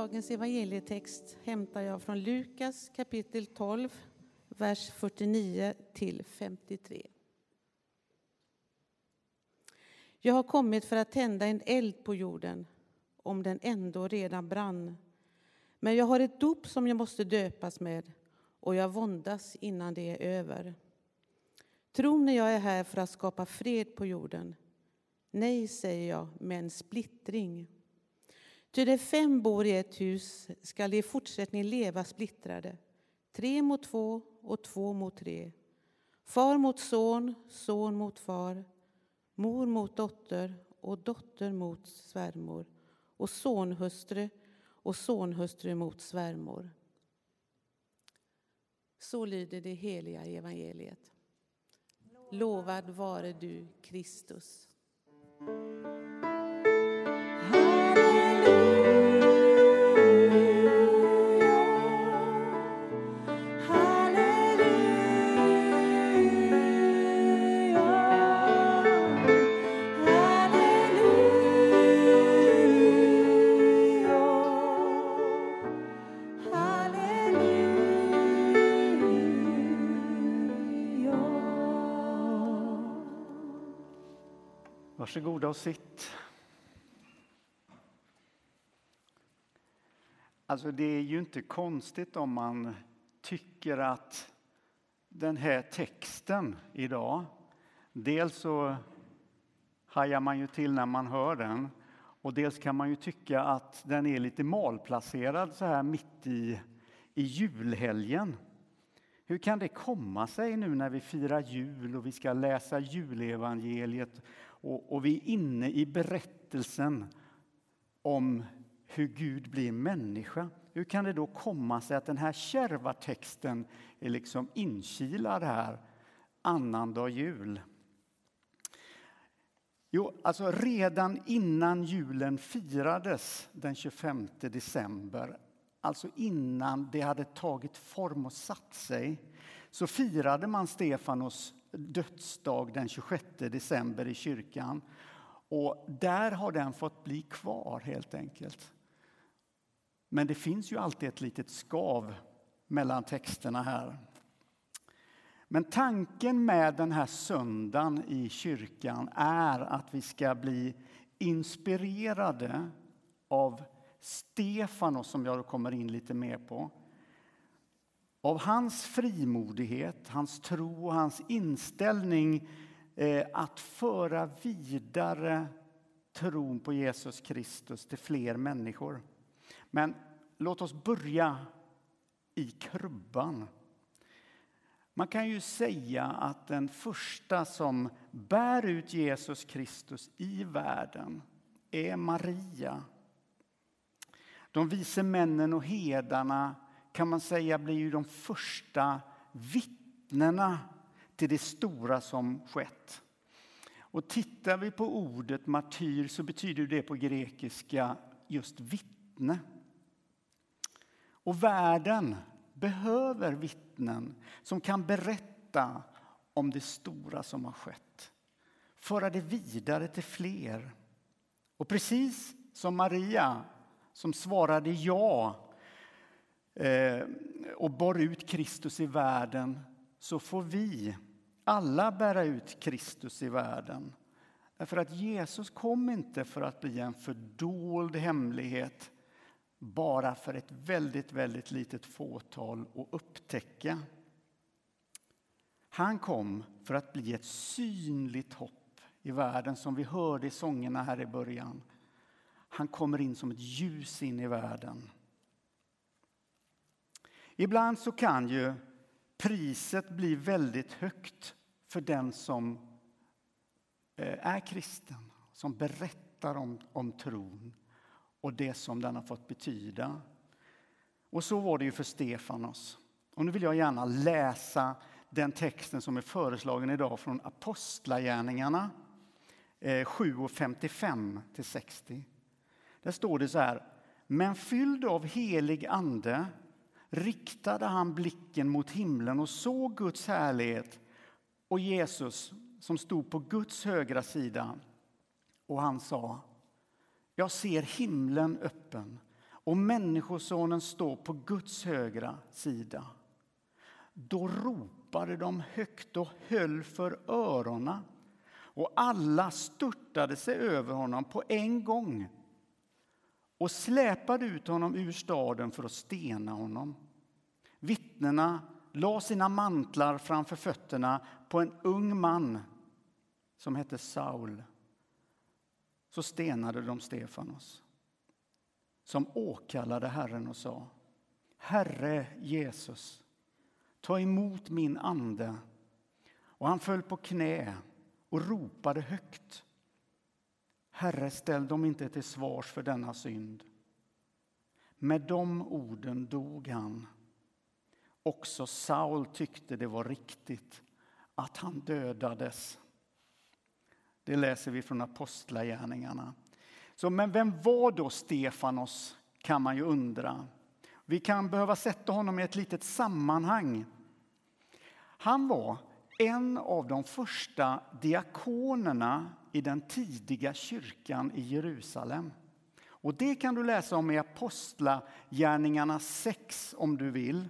Dagens evangelietext hämtar jag från Lukas kapitel 12, vers 49 till 53. Jag har kommit för att tända en eld på jorden, om den ändå redan brann. Men jag har ett dop som jag måste döpas med, och jag våndas innan det är över. Tror ni jag är här för att skapa fred på jorden? Nej, säger jag, men splittring. Ty det fem bor i ett hus skall i fortsättningen leva splittrade, tre mot två och två mot tre, far mot son, son mot far, mor mot dotter och dotter mot svärmor och sonhustru och sonhustru mot svärmor. Så lyder det heliga evangeliet. Lovad vare du, Kristus. Varsågoda och sitt. Alltså det är ju inte konstigt om man tycker att den här texten idag, dels så hajar man ju till när man hör den och dels kan man ju tycka att den är lite malplacerad så här mitt i, i julhelgen. Hur kan det komma sig nu när vi firar jul och vi ska läsa julevangeliet och, och vi är inne i berättelsen om hur Gud blir människa. Hur kan det då komma sig att den här kärva texten är liksom inkilad här annandag jul? Jo, alltså redan innan julen firades den 25 december, alltså innan det hade tagit form och satt sig, så firade man Stefanos dödsdag den 26 december i kyrkan. Och där har den fått bli kvar helt enkelt. Men det finns ju alltid ett litet skav mellan texterna här. Men tanken med den här söndagen i kyrkan är att vi ska bli inspirerade av Stefanos, som jag kommer in lite mer på. Av hans frimodighet, hans tro och hans inställning eh, att föra vidare tron på Jesus Kristus till fler människor. Men låt oss börja i krubban. Man kan ju säga att den första som bär ut Jesus Kristus i världen är Maria. De vise männen och hedarna kan man säga blir ju de första vittnena till det stora som skett. Och tittar vi på ordet martyr så betyder det på grekiska just vittne. Och världen behöver vittnen som kan berätta om det stora som har skett. Föra det vidare till fler. Och precis som Maria som svarade ja eh, och bar ut Kristus i världen så får vi alla bära ut Kristus i världen. Därför att Jesus kom inte för att bli en fördold hemlighet bara för ett väldigt, väldigt litet fåtal att upptäcka. Han kom för att bli ett synligt hopp i världen som vi hörde i sångerna här i början. Han kommer in som ett ljus in i världen. Ibland så kan ju priset bli väldigt högt för den som eh, är kristen, som berättar om, om tron och det som den har fått betyda. Och så var det ju för Stefanos. Och nu vill jag gärna läsa den texten som är föreslagen idag från Apostlagärningarna eh, 7 och 55 till 60. Där står det så här. Men fylld av helig ande riktade han blicken mot himlen och såg Guds härlighet och Jesus som stod på Guds högra sida. Och han sa, jag ser himlen öppen och Människosonen står på Guds högra sida. Då ropade de högt och höll för öronen och alla störtade sig över honom på en gång och släpade ut honom ur staden för att stena honom. Vittnena la sina mantlar framför fötterna på en ung man som hette Saul. Så stenade de Stefanos som åkallade Herren och sa Herre Jesus, ta emot min ande. Och han föll på knä och ropade högt. Herre, ställ dem inte till svars för denna synd. Med de orden dog han. Också Saul tyckte det var riktigt att han dödades. Det läser vi från Apostlagärningarna. Så, men vem var då Stefanos, kan man ju undra. Vi kan behöva sätta honom i ett litet sammanhang. Han var en av de första diakonerna i den tidiga kyrkan i Jerusalem. Och Det kan du läsa om i Apostlagärningarna 6 om du vill.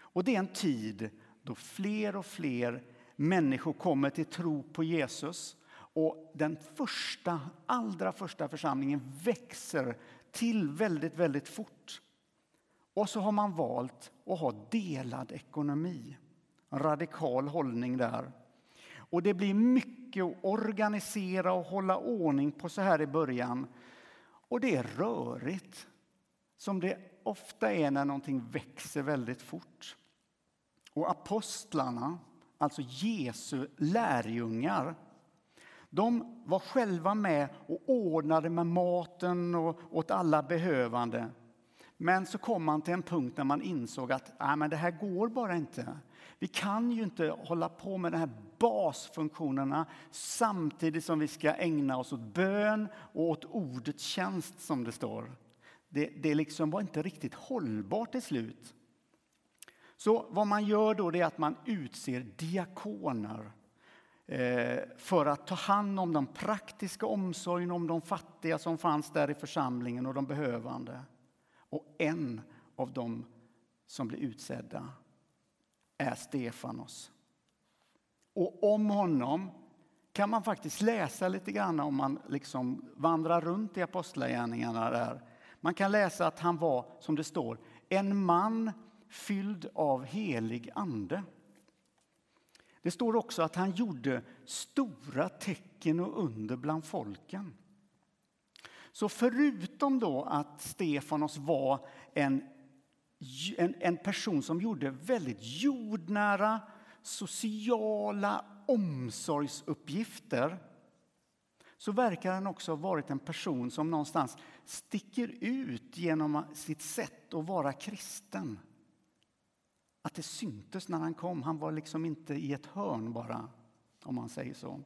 Och Det är en tid då fler och fler människor kommer till tro på Jesus. Och den första, allra första församlingen växer till väldigt, väldigt fort. Och så har man valt att ha delad ekonomi. En radikal hållning där. Och det blir mycket att organisera och hålla ordning på så här i början. Och det är rörigt, som det ofta är när någonting växer väldigt fort. Och apostlarna, alltså Jesu lärjungar, de var själva med och ordnade med maten och åt alla behövande. Men så kom man till en punkt när man insåg att Nej, men det här går bara inte. Vi kan ju inte hålla på med de här basfunktionerna samtidigt som vi ska ägna oss åt bön och åt ordets tjänst, som det står. Det, det liksom var inte riktigt hållbart till slut. Så vad man gör då är att man utser diakoner eh, för att ta hand om den praktiska omsorgen om de fattiga som fanns där i församlingen och de behövande. Och en av dem som blir utsedda är Stefanos. Och om honom kan man faktiskt läsa lite grann om man liksom vandrar runt i Apostlagärningarna. Där. Man kan läsa att han var, som det står, en man fylld av helig ande. Det står också att han gjorde stora tecken och under bland folken. Så förutom då att Stefanos var en, en, en person som gjorde väldigt jordnära sociala omsorgsuppgifter så verkar han också ha varit en person som någonstans sticker ut genom sitt sätt att vara kristen. Att det syntes när han kom. Han var liksom inte i ett hörn bara, om man säger så.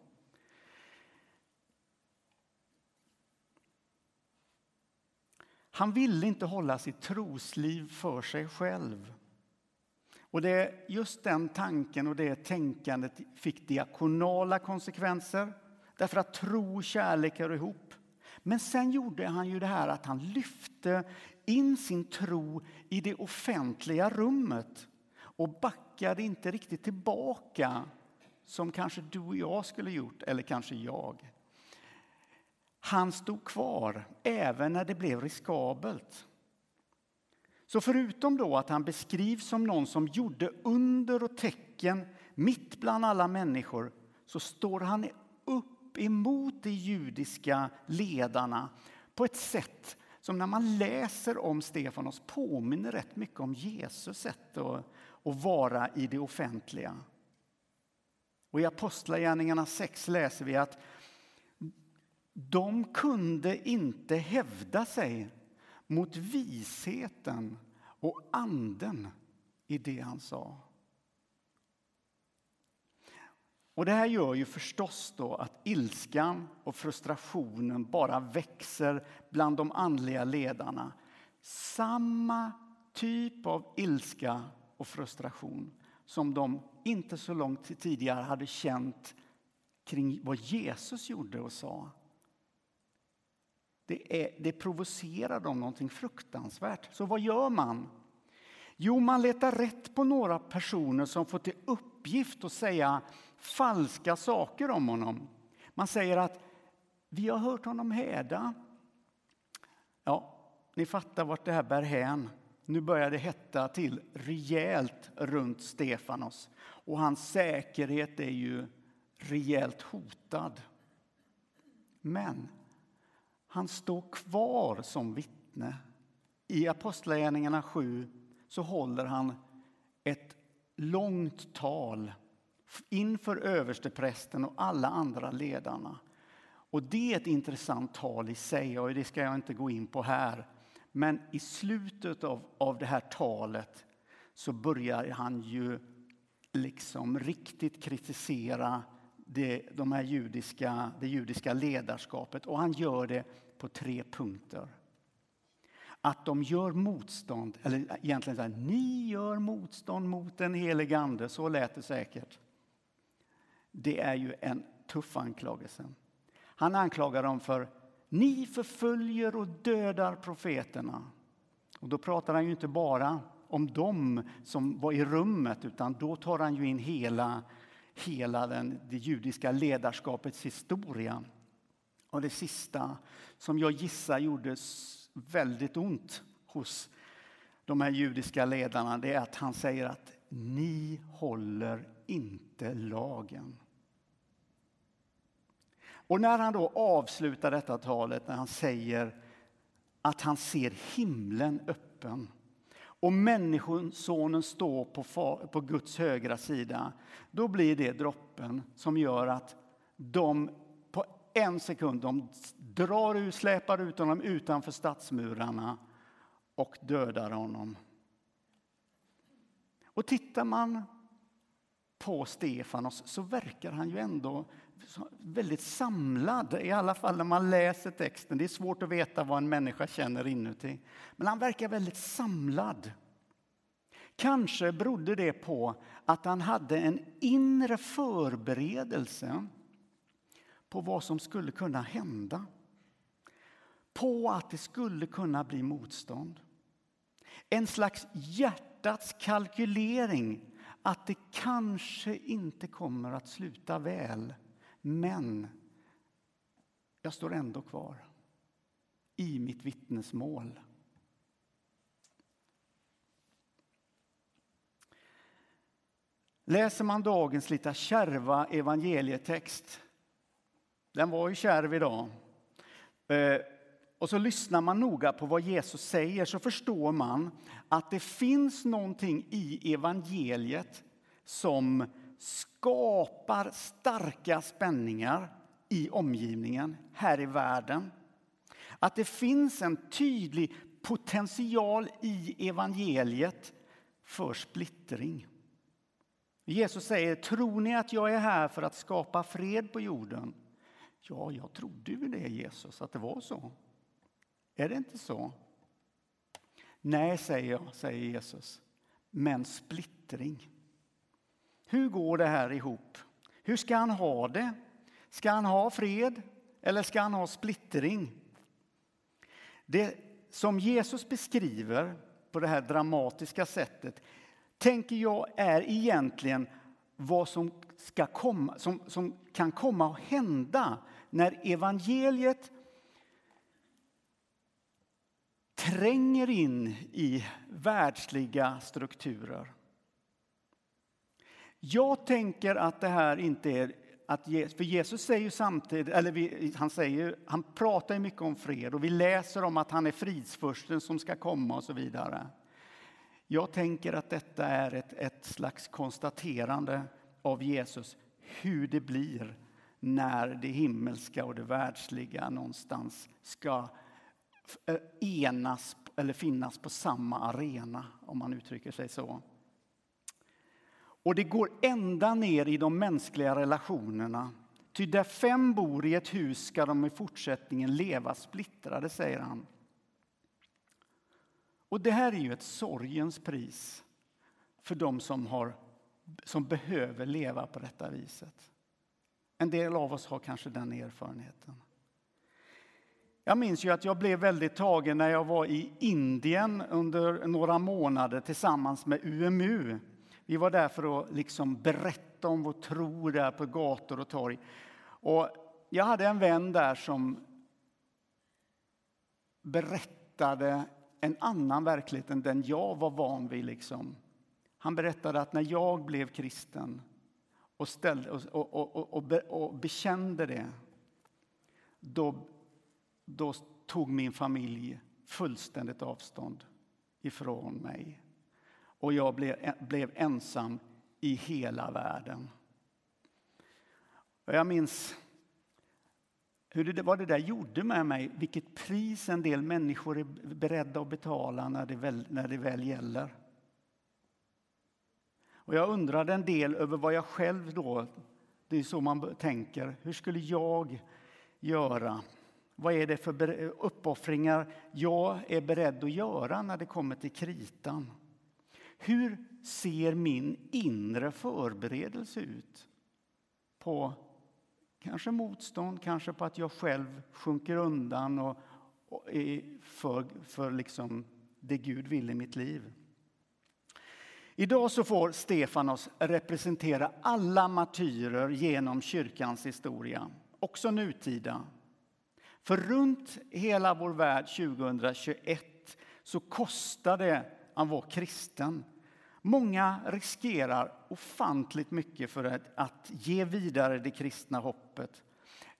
Han ville inte hålla sitt trosliv för sig själv. Och det just den tanken och det tänkandet fick diakonala konsekvenser därför att tro och kärlek hör ihop. Men sen gjorde han ju det här att han lyfte in sin tro i det offentliga rummet och backade inte riktigt tillbaka som kanske du och jag skulle gjort, eller kanske jag. Han stod kvar även när det blev riskabelt. Så förutom då att han beskrivs som någon som gjorde under och tecken mitt bland alla människor så står han upp emot de judiska ledarna på ett sätt som när man läser om Stefanos påminner rätt mycket om Jesus sätt att, att vara i det offentliga. Och I Apostlagärningarna 6 läser vi att de kunde inte hävda sig mot visheten och anden i det han sa. Och Det här gör ju förstås då att ilskan och frustrationen bara växer bland de andliga ledarna. Samma typ av ilska och frustration som de inte så långt tidigare hade känt kring vad Jesus gjorde och sa. Det, är, det provocerar dem någonting fruktansvärt. Så vad gör man? Jo, man letar rätt på några personer som får till uppgift att säga falska saker om honom. Man säger att vi har hört honom häda. Ja, ni fattar vart det här bär hän. Nu börjar det hetta till rejält runt Stefanos och hans säkerhet är ju rejält hotad. Men han står kvar som vittne. I Apostlagärningarna 7 så håller han ett långt tal inför översteprästen och alla andra ledarna. Och det är ett intressant tal i sig och det ska jag inte gå in på här. Men i slutet av, av det här talet så börjar han ju liksom riktigt kritisera det, de här judiska, det judiska ledarskapet och han gör det på tre punkter. Att de gör motstånd, eller egentligen så här, ni gör motstånd mot den helige Ande, så lät det säkert. Det är ju en tuff anklagelse. Han anklagar dem för ni förföljer och dödar profeterna. Och då pratar han ju inte bara om dem som var i rummet utan då tar han ju in hela, hela den, det judiska ledarskapets historia. Och det sista, som jag gissar gjorde väldigt ont hos de här judiska ledarna, det är att han säger att ni håller inte lagen. Och när han då avslutar detta talet, när han säger att han ser himlen öppen och Människosonen står på, på Guds högra sida, då blir det droppen som gör att de en sekund de drar ut, släpar ut honom utanför stadsmurarna och dödar honom. Och tittar man på Stefanos så verkar han ju ändå väldigt samlad, i alla fall när man läser texten. Det är svårt att veta vad en människa känner inuti. Men han verkar väldigt samlad. Kanske berodde det på att han hade en inre förberedelse på vad som skulle kunna hända. På att det skulle kunna bli motstånd. En slags hjärtats kalkylering att det kanske inte kommer att sluta väl men jag står ändå kvar i mitt vittnesmål. Läser man dagens lite kärva evangelietext, den var ju kärv idag, eh, och så lyssnar man noga på vad Jesus säger så förstår man att det finns någonting i evangeliet som skapar starka spänningar i omgivningen, här i världen. Att det finns en tydlig potential i evangeliet för splittring. Jesus säger, tror ni att jag är här för att skapa fred på jorden? Ja, jag trodde ju det, Jesus, att det var så. Är det inte så? Nej, säger jag, säger Jesus, men splittring. Hur går det här ihop? Hur ska han ha det? Ska han ha fred eller ska han ha splittring? Det som Jesus beskriver på det här dramatiska sättet tänker jag är egentligen vad som, ska komma, som, som kan komma att hända när evangeliet tränger in i världsliga strukturer. Jag tänker att det här inte är att för Jesus säger ju samtidigt, eller vi, han, säger, han pratar mycket om fred och vi läser om att han är fridsfursten som ska komma och så vidare. Jag tänker att detta är ett, ett slags konstaterande av Jesus hur det blir när det himmelska och det världsliga någonstans ska eh, enas eller finnas på samma arena, om man uttrycker sig så. Och det går ända ner i de mänskliga relationerna. Ty där fem bor i ett hus ska de i fortsättningen leva splittrade, säger han. Och det här är ju ett sorgens pris för de som, har, som behöver leva på detta viset. En del av oss har kanske den erfarenheten. Jag minns ju att jag blev väldigt tagen när jag var i Indien under några månader tillsammans med UMU. Vi var där för att liksom berätta om vår tro där på gator och torg. Och jag hade en vän där som berättade en annan verklighet än den jag var van vid. Liksom. Han berättade att när jag blev kristen och, ställde, och, och, och, och bekände det, då, då tog min familj fullständigt avstånd ifrån mig. Och jag blev, blev ensam i hela världen. Och jag minns hur det, vad det där gjorde med mig, vilket pris en del människor är beredda att betala när det väl, när det väl gäller. Och jag undrade en del över vad jag själv då, det är så man tänker, hur skulle jag göra? Vad är det för uppoffringar jag är beredd att göra när det kommer till kritan? Hur ser min inre förberedelse ut på kanske motstånd, kanske på att jag själv sjunker undan och, och är för, för liksom det Gud vill i mitt liv? Idag så får Stefanos representera alla martyrer genom kyrkans historia, också nutida. För runt hela vår värld 2021 så kostar det att vara kristen. Många riskerar ofantligt mycket för att, ge vidare det kristna hoppet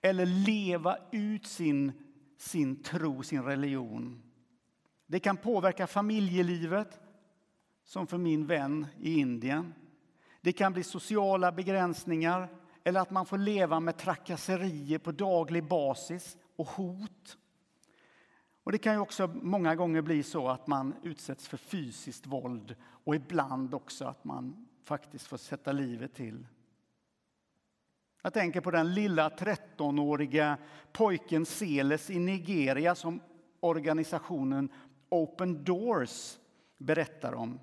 eller leva ut sin, sin tro, sin religion. Det kan påverka familjelivet, som för min vän i Indien. Det kan bli sociala begränsningar eller att man får leva med trakasserier på daglig basis och hot. Och Det kan ju också många gånger bli så att man utsätts för fysiskt våld och ibland också att man faktiskt får sätta livet till. Jag tänker på den lilla 13-åriga pojken Seles i Nigeria som organisationen Open Doors berättar om.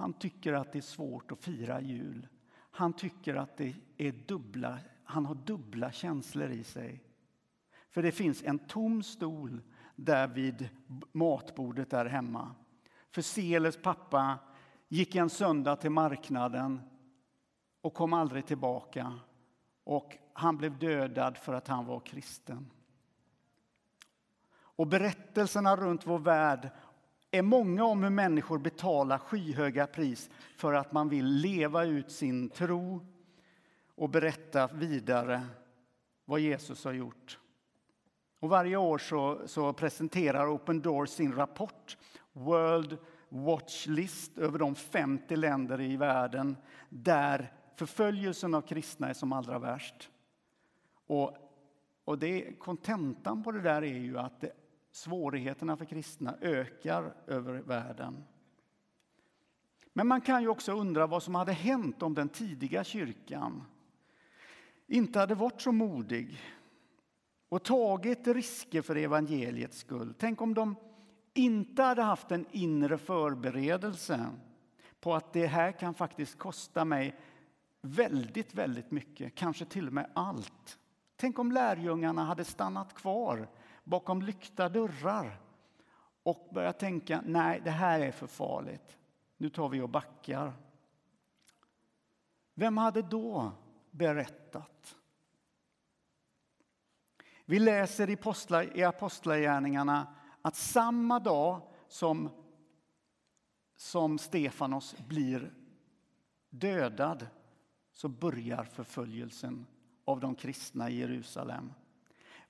Han tycker att det är svårt att fira jul. Han tycker att det är dubbla, han har dubbla känslor i sig. För det finns en tom stol där vid matbordet där hemma. För Seles pappa gick en söndag till marknaden och kom aldrig tillbaka. Och han blev dödad för att han var kristen. Och berättelserna runt vår värld är många om hur människor betalar skyhöga pris för att man vill leva ut sin tro och berätta vidare vad Jesus har gjort. Och varje år så, så presenterar Open Doors sin rapport World Watch List över de 50 länder i världen där förföljelsen av kristna är som allra värst. Och, och det, kontentan på det där är ju att det svårigheterna för kristna ökar över världen. Men man kan ju också undra vad som hade hänt om den tidiga kyrkan inte hade varit så modig och tagit risker för evangeliets skull. Tänk om de inte hade haft en inre förberedelse på att det här kan faktiskt kosta mig väldigt, väldigt mycket, kanske till och med allt. Tänk om lärjungarna hade stannat kvar bakom lyckta dörrar och börja tänka, nej, det här är för farligt. Nu tar vi och backar. Vem hade då berättat? Vi läser i, Apostlagärningarna att samma dag som, som Stefanos blir dödad så börjar förföljelsen av de kristna i Jerusalem.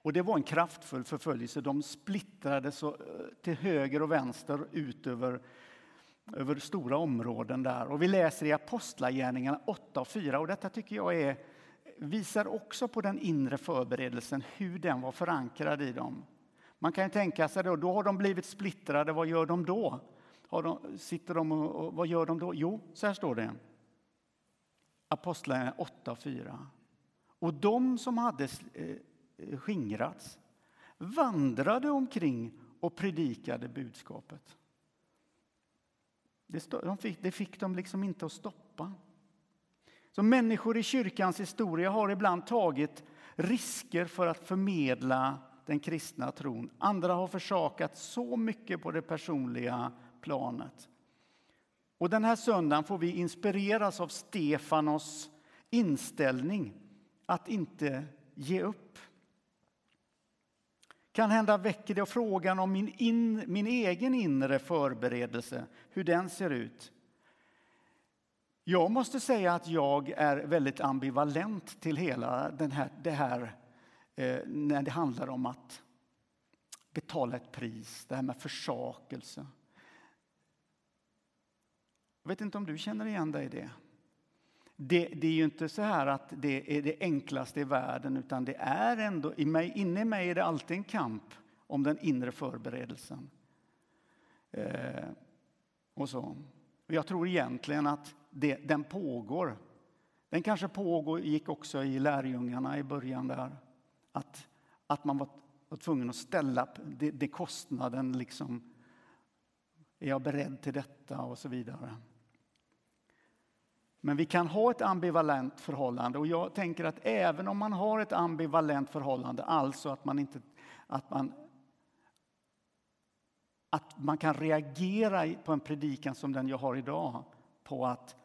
Och det var en kraftfull förföljelse. De splittrades eh, till höger och vänster ut över, över stora områden där. Och vi läser i Apostlagärningarna 8 och 4 och detta tycker jag är, visar också på den inre förberedelsen, hur den var förankrad i dem. Man kan ju tänka sig då, då har de blivit splittrade, vad gör de då? Har de, sitter de och, och, vad gör de då? Jo, så här står det. Apostlagärningarna 8 och 4. Och de som hade eh, skingrats vandrade omkring och predikade budskapet. Det, fick, fick de liksom inte att stoppa. Så människor i kyrkans historia har ibland tagit risker för att förmedla den kristna tron. Andra har försakat så mycket på det personliga planet. Och den här söndagen får vi inspireras av Stefanos inställning att inte ge upp. Kan hända väcker det frågan om min, in, min egen inre förberedelse, hur den ser ut. Jag måste säga att jag är väldigt ambivalent till hela den här, det här eh, när det handlar om att betala ett pris, det här med försakelse. Jag vet inte om du känner igen dig i det? Det, det, är ju inte så här att det är det enklaste i världen utan det är ändå, i mig, inne i mig är det alltid en kamp om den inre förberedelsen. Eh, och så. Jag tror egentligen att det, den pågår. Den kanske pågick också i lärjungarna i början där. Att, att man var, var tvungen att ställa det, det kostnaden liksom. Är jag beredd till detta och så vidare. Men vi kan ha ett ambivalent förhållande och jag tänker att även om man har ett ambivalent förhållande, alltså att man inte att man att man kan reagera på en predikan som den jag har idag på att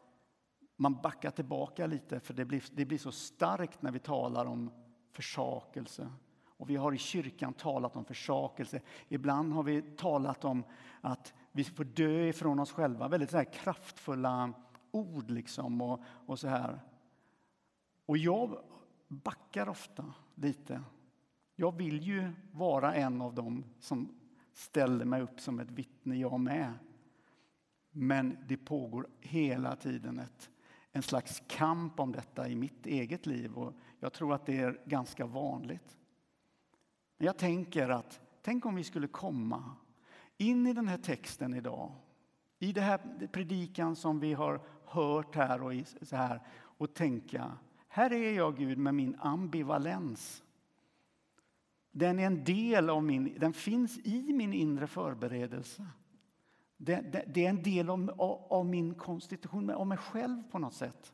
man backar tillbaka lite för det blir, det blir så starkt när vi talar om försakelse. Och vi har i kyrkan talat om försakelse. Ibland har vi talat om att vi får dö ifrån oss själva. Väldigt så kraftfulla ord liksom och, och så här. Och jag backar ofta lite. Jag vill ju vara en av dem som ställer mig upp som ett vittne, jag med. Men det pågår hela tiden ett, en slags kamp om detta i mitt eget liv och jag tror att det är ganska vanligt. Men jag tänker att, tänk om vi skulle komma in i den här texten idag, i den här predikan som vi har hört här och så här och tänka, här är jag Gud med min ambivalens. Den är en del av min, den finns i min inre förberedelse. Det, det, det är en del av, av, av, min konstitution, av mig själv på något sätt.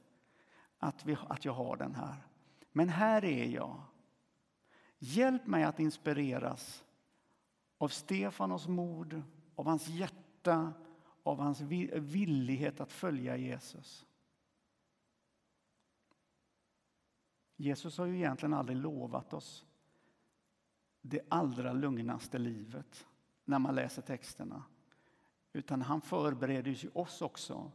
Att, vi, att jag har den här. Men här är jag. Hjälp mig att inspireras av Stefanos mod, av hans hjärta, av hans villighet att följa Jesus. Jesus har ju egentligen aldrig lovat oss det allra lugnaste livet när man läser texterna. Utan han förbereder ju oss också.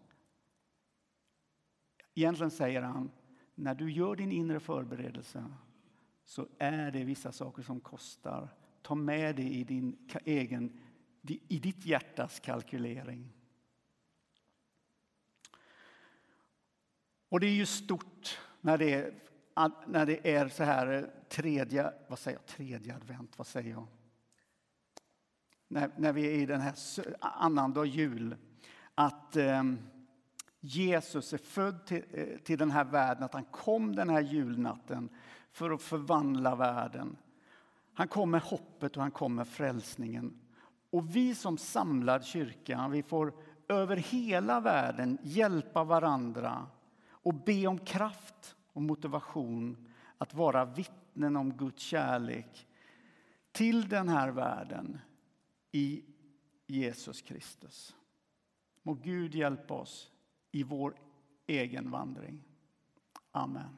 Egentligen säger han, när du gör din inre förberedelse så är det vissa saker som kostar. Ta med det i din egen, i ditt hjärtas kalkylering. Och det är ju stort när det är, när det är så här eh, tredje, vad säger jag, tredje advent, vad säger jag? När, när vi är i den här annandag jul, att eh, Jesus är född till, eh, till den här världen, att han kom den här julnatten för att förvandla världen. Han kom med hoppet och han kom med frälsningen. Och vi som samlad kyrka, vi får över hela världen hjälpa varandra och be om kraft och motivation att vara vittnen om Guds kärlek till den här världen i Jesus Kristus. Må Gud hjälpa oss i vår egen vandring. Amen.